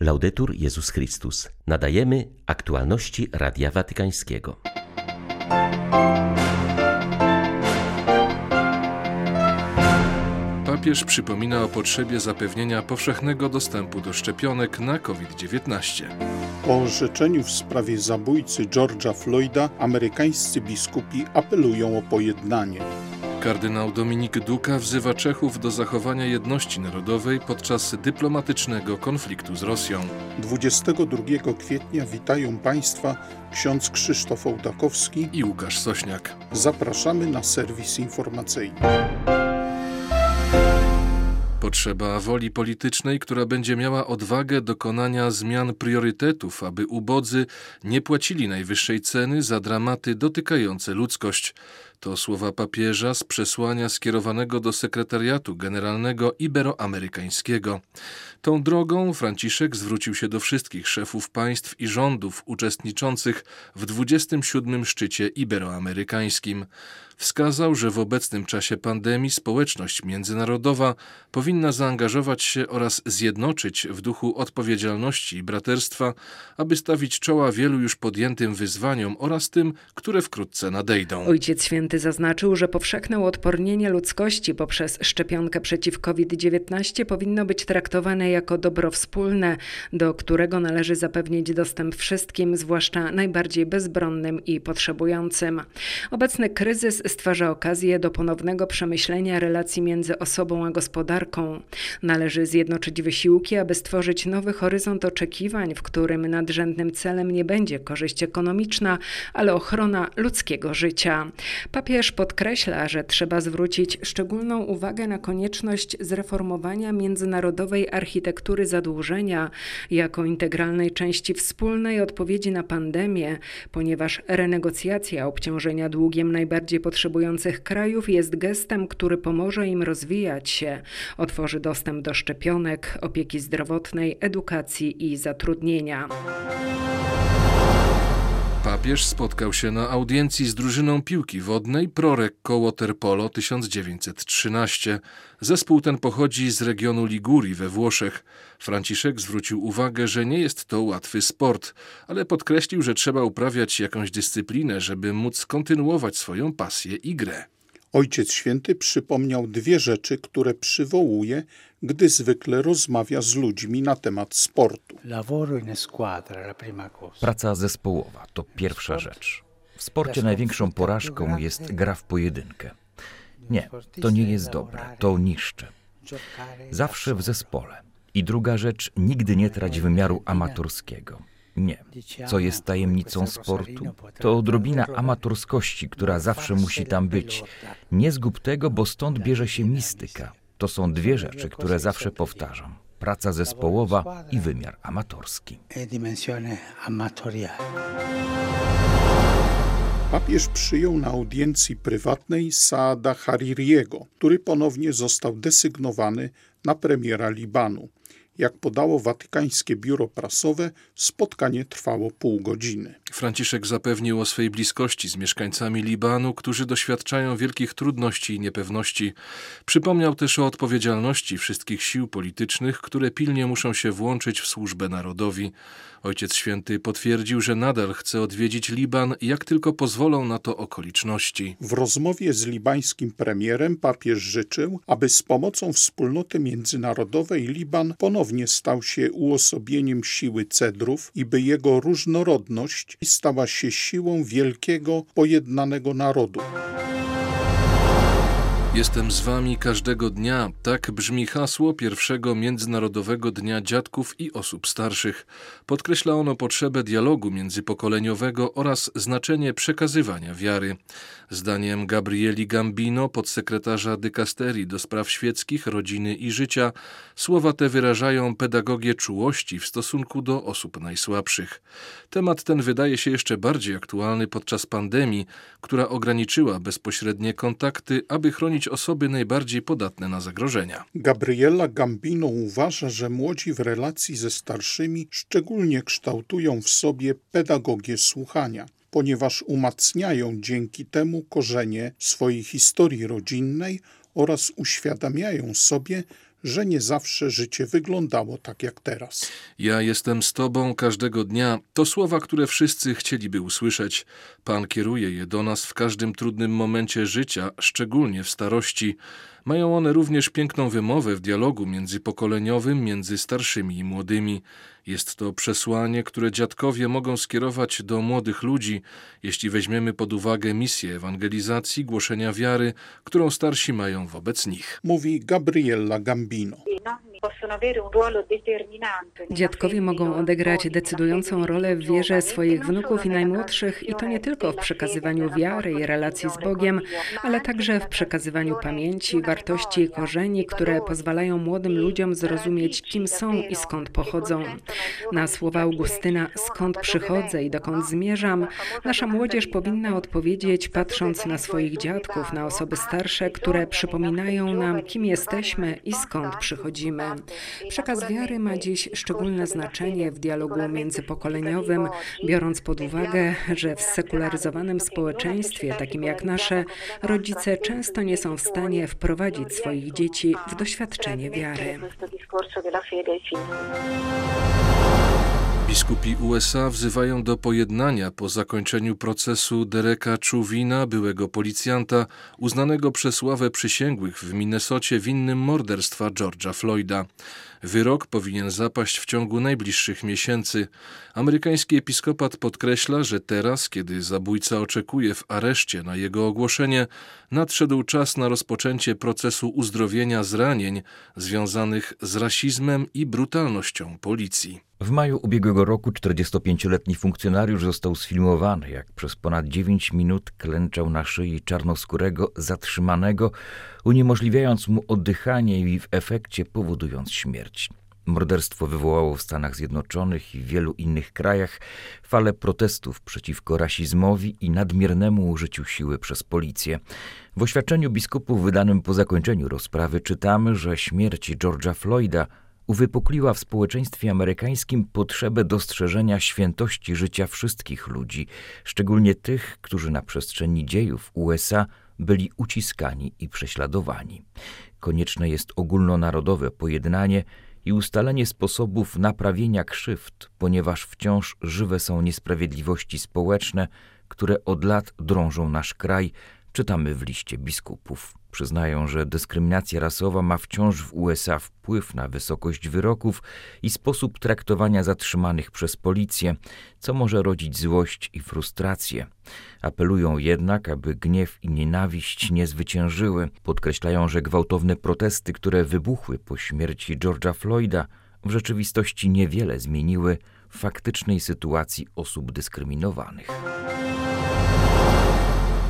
Laudetur Jezus Chrystus. Nadajemy aktualności Radia Watykańskiego. Papież przypomina o potrzebie zapewnienia powszechnego dostępu do szczepionek na COVID-19. Po orzeczeniu w sprawie zabójcy George'a Floyda amerykańscy biskupi apelują o pojednanie. Kardynał Dominik Duka wzywa Czechów do zachowania jedności narodowej podczas dyplomatycznego konfliktu z Rosją. 22 kwietnia witają Państwa ksiądz Krzysztof Ołdakowski i Łukasz Sośniak. Zapraszamy na serwis informacyjny. Potrzeba woli politycznej, która będzie miała odwagę dokonania zmian priorytetów, aby ubodzy nie płacili najwyższej ceny za dramaty dotykające ludzkość. To słowa papieża z przesłania skierowanego do sekretariatu generalnego iberoamerykańskiego. Tą drogą Franciszek zwrócił się do wszystkich szefów państw i rządów uczestniczących w 27. szczycie iberoamerykańskim. Wskazał, że w obecnym czasie pandemii społeczność międzynarodowa powinna zaangażować się oraz zjednoczyć w duchu odpowiedzialności i braterstwa, aby stawić czoła wielu już podjętym wyzwaniom oraz tym, które wkrótce nadejdą. Ojciec Święty zaznaczył, że powszechne uodpornienie ludzkości poprzez szczepionkę przeciw COVID-19 powinno być traktowane jako dobro wspólne, do którego należy zapewnić dostęp wszystkim, zwłaszcza najbardziej bezbronnym i potrzebującym. Obecny kryzys stwarza okazję do ponownego przemyślenia relacji między osobą a gospodarką. Należy zjednoczyć wysiłki, aby stworzyć nowy horyzont oczekiwań, w którym nadrzędnym celem nie będzie korzyść ekonomiczna, ale ochrona ludzkiego życia. Papież podkreśla, że trzeba zwrócić szczególną uwagę na konieczność zreformowania międzynarodowej architektury zadłużenia jako integralnej części wspólnej odpowiedzi na pandemię, ponieważ renegocjacja obciążenia długiem najbardziej potrzebnych potrzebujących krajów jest gestem, który pomoże im rozwijać się, otworzy dostęp do szczepionek, opieki zdrowotnej, edukacji i zatrudnienia. Papież spotkał się na audiencji z drużyną piłki wodnej Prorecco Waterpolo 1913. Zespół ten pochodzi z regionu Ligurii we Włoszech. Franciszek zwrócił uwagę, że nie jest to łatwy sport, ale podkreślił, że trzeba uprawiać jakąś dyscyplinę, żeby móc kontynuować swoją pasję i grę. Ojciec Święty przypomniał dwie rzeczy, które przywołuje, gdy zwykle rozmawia z ludźmi na temat sportu. Praca zespołowa to pierwsza rzecz. W sporcie największą porażką jest gra w pojedynkę. Nie, to nie jest dobre, to niszczy. Zawsze w zespole. I druga rzecz, nigdy nie trać wymiaru amatorskiego. Nie. Co jest tajemnicą sportu? To odrobina amatorskości, która zawsze musi tam być. Nie zgub tego, bo stąd bierze się mistyka. To są dwie rzeczy, które zawsze powtarzam. Praca zespołowa i wymiar amatorski. Papież przyjął na audiencji prywatnej Saada Haririego, który ponownie został desygnowany na premiera Libanu. Jak podało watykańskie biuro prasowe, spotkanie trwało pół godziny. Franciszek zapewnił o swej bliskości z mieszkańcami Libanu, którzy doświadczają wielkich trudności i niepewności. Przypomniał też o odpowiedzialności wszystkich sił politycznych, które pilnie muszą się włączyć w służbę narodowi. Ojciec Święty potwierdził, że nadal chce odwiedzić Liban, jak tylko pozwolą na to okoliczności. W rozmowie z libańskim premierem papież życzył, aby z pomocą wspólnoty międzynarodowej Liban ponownie stał się uosobieniem siły cedrów i by jego różnorodność stała się siłą wielkiego, pojednanego narodu. Jestem z wami każdego dnia. Tak brzmi hasło pierwszego Międzynarodowego Dnia Dziadków i Osób Starszych. Podkreśla ono potrzebę dialogu międzypokoleniowego oraz znaczenie przekazywania wiary. Zdaniem Gabrieli Gambino, podsekretarza dykasterii do spraw świeckich, rodziny i życia, słowa te wyrażają pedagogię czułości w stosunku do osób najsłabszych. Temat ten wydaje się jeszcze bardziej aktualny podczas pandemii, która ograniczyła bezpośrednie kontakty, aby chronić osoby najbardziej podatne na zagrożenia. Gabriela Gambino uważa, że młodzi w relacji ze starszymi szczególnie kształtują w sobie pedagogię słuchania ponieważ umacniają dzięki temu korzenie swojej historii rodzinnej oraz uświadamiają sobie, że nie zawsze życie wyglądało tak jak teraz. Ja jestem z Tobą każdego dnia to słowa, które wszyscy chcieliby usłyszeć. Pan kieruje je do nas w każdym trudnym momencie życia, szczególnie w starości. Mają one również piękną wymowę w dialogu międzypokoleniowym między starszymi i młodymi. Jest to przesłanie, które dziadkowie mogą skierować do młodych ludzi, jeśli weźmiemy pod uwagę misję ewangelizacji, głoszenia wiary, którą starsi mają wobec nich. Mówi Gabriella Gambino. Dziadkowie mogą odegrać decydującą rolę w wierze swoich wnuków i najmłodszych i to nie tylko w przekazywaniu wiary i relacji z Bogiem, ale także w przekazywaniu pamięci, wartości i korzeni, które pozwalają młodym ludziom zrozumieć, kim są i skąd pochodzą. Na słowa Augustyna, skąd przychodzę i dokąd zmierzam, nasza młodzież powinna odpowiedzieć, patrząc na swoich dziadków, na osoby starsze, które przypominają nam, kim jesteśmy i skąd przychodzimy. Przekaz wiary ma dziś szczególne znaczenie w dialogu międzypokoleniowym, biorąc pod uwagę, że w sekularyzowanym społeczeństwie, takim jak nasze, rodzice często nie są w stanie wprowadzić swoich dzieci w doświadczenie wiary. Biskupi USA wzywają do pojednania po zakończeniu procesu Dereka Czuwina, byłego policjanta, uznanego przez ławę przysięgłych w Minnesocie winnym morderstwa George'a Floyda. Wyrok powinien zapaść w ciągu najbliższych miesięcy. Amerykański episkopat podkreśla, że teraz, kiedy zabójca oczekuje w areszcie na jego ogłoszenie, nadszedł czas na rozpoczęcie procesu uzdrowienia zranień związanych z rasizmem i brutalnością policji. W maju ubiegłego roku 45-letni funkcjonariusz został sfilmowany, jak przez ponad 9 minut klęczał na szyi czarnoskórego zatrzymanego, uniemożliwiając mu oddychanie i w efekcie powodując śmierć. Morderstwo wywołało w Stanach Zjednoczonych i wielu innych krajach falę protestów przeciwko rasizmowi i nadmiernemu użyciu siły przez policję. W oświadczeniu biskupów wydanym po zakończeniu rozprawy czytamy, że śmierć George'a Floyda uwypukliła w społeczeństwie amerykańskim potrzebę dostrzeżenia świętości życia wszystkich ludzi, szczególnie tych, którzy na przestrzeni dziejów USA byli uciskani i prześladowani. Konieczne jest ogólnonarodowe pojednanie i ustalenie sposobów naprawienia krzywd, ponieważ wciąż żywe są niesprawiedliwości społeczne, które od lat drążą nasz kraj, czytamy w liście biskupów. Przyznają, że dyskryminacja rasowa ma wciąż w USA wpływ na wysokość wyroków i sposób traktowania zatrzymanych przez policję, co może rodzić złość i frustrację. Apelują jednak, aby gniew i nienawiść nie zwyciężyły. Podkreślają, że gwałtowne protesty, które wybuchły po śmierci George'a Floyda, w rzeczywistości niewiele zmieniły w faktycznej sytuacji osób dyskryminowanych.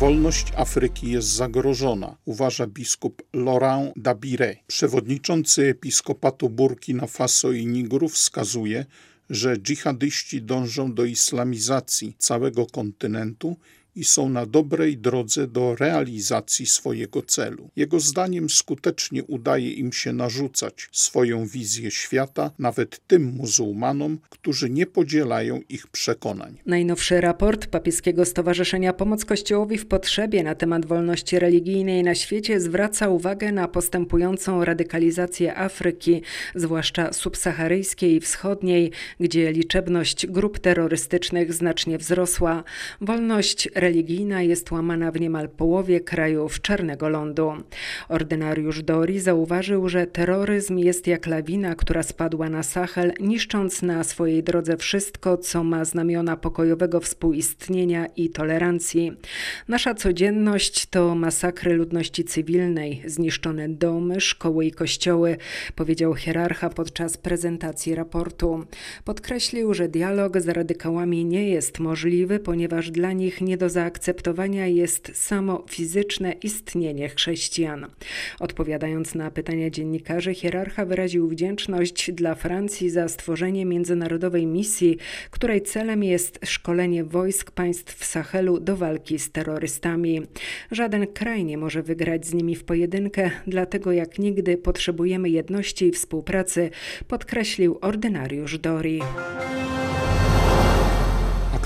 Wolność Afryki jest zagrożona, uważa biskup Laurent Dabire. Przewodniczący episkopatu Burkina Faso i Nigru wskazuje, że dżihadyści dążą do islamizacji całego kontynentu i są na dobrej drodze do realizacji swojego celu. Jego zdaniem skutecznie udaje im się narzucać swoją wizję świata nawet tym muzułmanom, którzy nie podzielają ich przekonań. Najnowszy raport Papieskiego Stowarzyszenia Pomoc Kościołowi w Potrzebie na temat wolności religijnej na świecie zwraca uwagę na postępującą radykalizację Afryki, zwłaszcza subsaharyjskiej i wschodniej, gdzie liczebność grup terrorystycznych znacznie wzrosła. Wolność religijna jest łamana w niemal połowie krajów Czarnego Lądu. Ordynariusz Dori zauważył, że terroryzm jest jak lawina, która spadła na Sahel, niszcząc na swojej drodze wszystko, co ma znamiona pokojowego współistnienia i tolerancji. Nasza codzienność to masakry ludności cywilnej, zniszczone domy, szkoły i kościoły, powiedział hierarcha podczas prezentacji raportu. Podkreślił, że dialog z radykałami nie jest możliwy, ponieważ dla nich nie do zaakceptowania jest samo fizyczne istnienie chrześcijan. Odpowiadając na pytania dziennikarzy, hierarcha wyraził wdzięczność dla Francji za stworzenie międzynarodowej misji, której celem jest szkolenie wojsk państw Sahelu do walki z terrorystami. Żaden kraj nie może wygrać z nimi w pojedynkę, dlatego jak nigdy potrzebujemy jedności i współpracy, podkreślił ordynariusz Dori.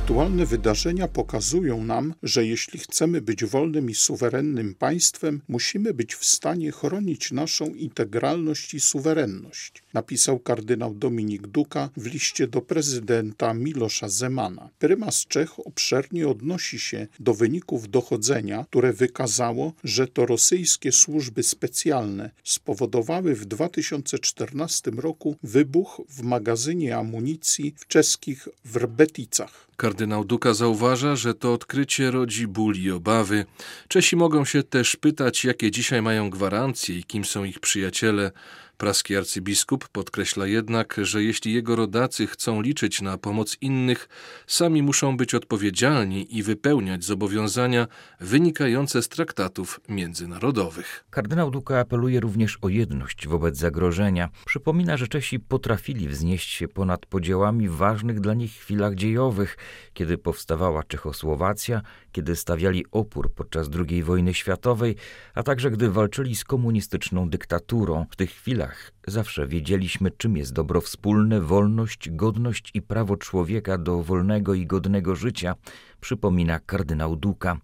Aktualne wydarzenia pokazują nam, że jeśli chcemy być wolnym i suwerennym państwem, musimy być w stanie chronić naszą integralność i suwerenność, napisał kardynał Dominik Duka w liście do prezydenta Milosza Zemana. Prymas Czech obszernie odnosi się do wyników dochodzenia, które wykazało, że to rosyjskie służby specjalne spowodowały w 2014 roku wybuch w magazynie amunicji w czeskich Wrbeticach. Kardynał Duka zauważa, że to odkrycie rodzi ból i obawy. Czesi mogą się też pytać, jakie dzisiaj mają gwarancje i kim są ich przyjaciele. Praski arcybiskup podkreśla jednak, że jeśli jego rodacy chcą liczyć na pomoc innych, sami muszą być odpowiedzialni i wypełniać zobowiązania wynikające z traktatów międzynarodowych. Kardynał Duka apeluje również o jedność wobec zagrożenia. Przypomina, że Czesi potrafili wznieść się ponad podziałami w ważnych dla nich chwilach dziejowych, kiedy powstawała Czechosłowacja, kiedy stawiali opór podczas II wojny światowej, a także gdy walczyli z komunistyczną dyktaturą. W tych chwilach zawsze wiedzieliśmy, czym jest dobro wspólne, wolność, godność i prawo człowieka do wolnego i godnego życia, przypomina kardynał Duka.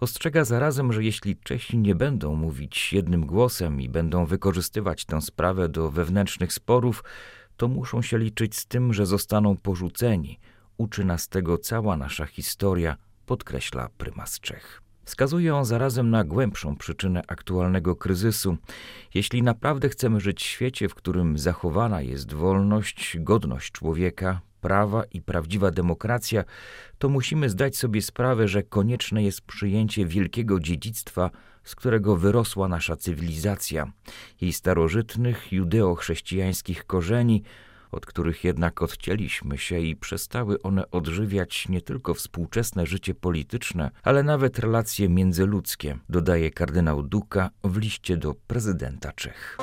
Ostrzega zarazem, że jeśli Czesi nie będą mówić jednym głosem i będą wykorzystywać tę sprawę do wewnętrznych sporów, to muszą się liczyć z tym, że zostaną porzuceni. Uczy nas tego cała nasza historia, podkreśla prymas Czech. Wskazuje on zarazem na głębszą przyczynę aktualnego kryzysu. Jeśli naprawdę chcemy żyć w świecie, w którym zachowana jest wolność, godność człowieka, prawa i prawdziwa demokracja, to musimy zdać sobie sprawę, że konieczne jest przyjęcie wielkiego dziedzictwa, z którego wyrosła nasza cywilizacja, jej starożytnych judeo-chrześcijańskich korzeni, od których jednak odcięliśmy się i przestały one odżywiać nie tylko współczesne życie polityczne, ale nawet relacje międzyludzkie, dodaje kardynał Duka w liście do prezydenta Czech.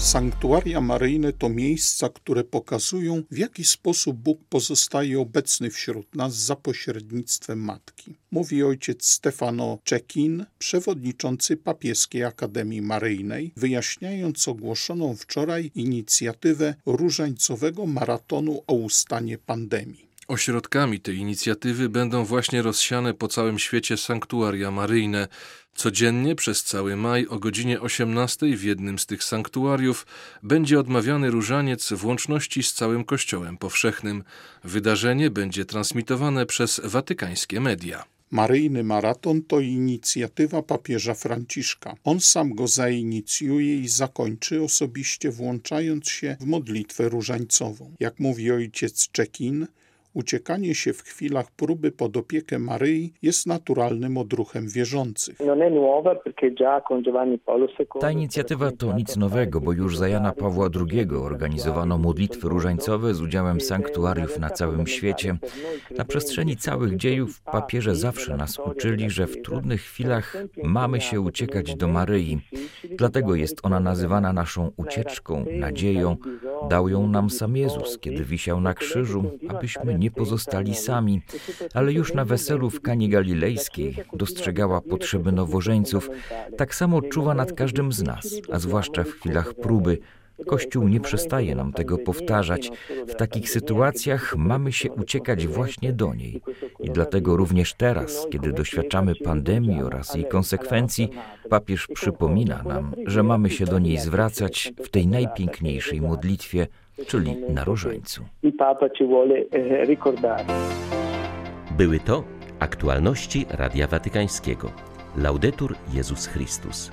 Sanktuaria maryjne to miejsca, które pokazują, w jaki sposób Bóg pozostaje obecny wśród nas za pośrednictwem Matki. Mówi ojciec Stefano Czekin, przewodniczący Papieskiej Akademii Maryjnej, wyjaśniając ogłoszoną wczoraj inicjatywę różańcowego maratonu o ustanie pandemii. Ośrodkami tej inicjatywy będą właśnie rozsiane po całym świecie sanktuaria maryjne. Codziennie przez cały maj o godzinie 18 w jednym z tych sanktuariów będzie odmawiany różaniec w łączności z całym Kościołem Powszechnym. Wydarzenie będzie transmitowane przez watykańskie media. Maryjny Maraton to inicjatywa papieża Franciszka. On sam go zainicjuje i zakończy osobiście włączając się w modlitwę różańcową. Jak mówi ojciec Czekin, Uciekanie się w chwilach próby pod opiekę Maryi jest naturalnym odruchem wierzących. Ta inicjatywa to nic nowego, bo już za Jana Pawła II organizowano modlitwy różańcowe z udziałem sanktuariów na całym świecie. Na przestrzeni całych dziejów papieże zawsze nas uczyli, że w trudnych chwilach mamy się uciekać do Maryi. Dlatego jest ona nazywana naszą ucieczką, nadzieją. Dał ją nam sam Jezus, kiedy wisiał na krzyżu, abyśmy nie pozostali sami, ale już na weselu w Kani Galilejskiej dostrzegała potrzeby nowożeńców, tak samo czuwa nad każdym z nas, a zwłaszcza w chwilach próby. Kościół nie przestaje nam tego powtarzać. W takich sytuacjach mamy się uciekać właśnie do niej. I dlatego również teraz, kiedy doświadczamy pandemii oraz jej konsekwencji, papież przypomina nam, że mamy się do niej zwracać w tej najpiękniejszej modlitwie, czyli na różańcu. Eh, Były to aktualności Radia Watykańskiego. Laudetur Jezus Chrystus.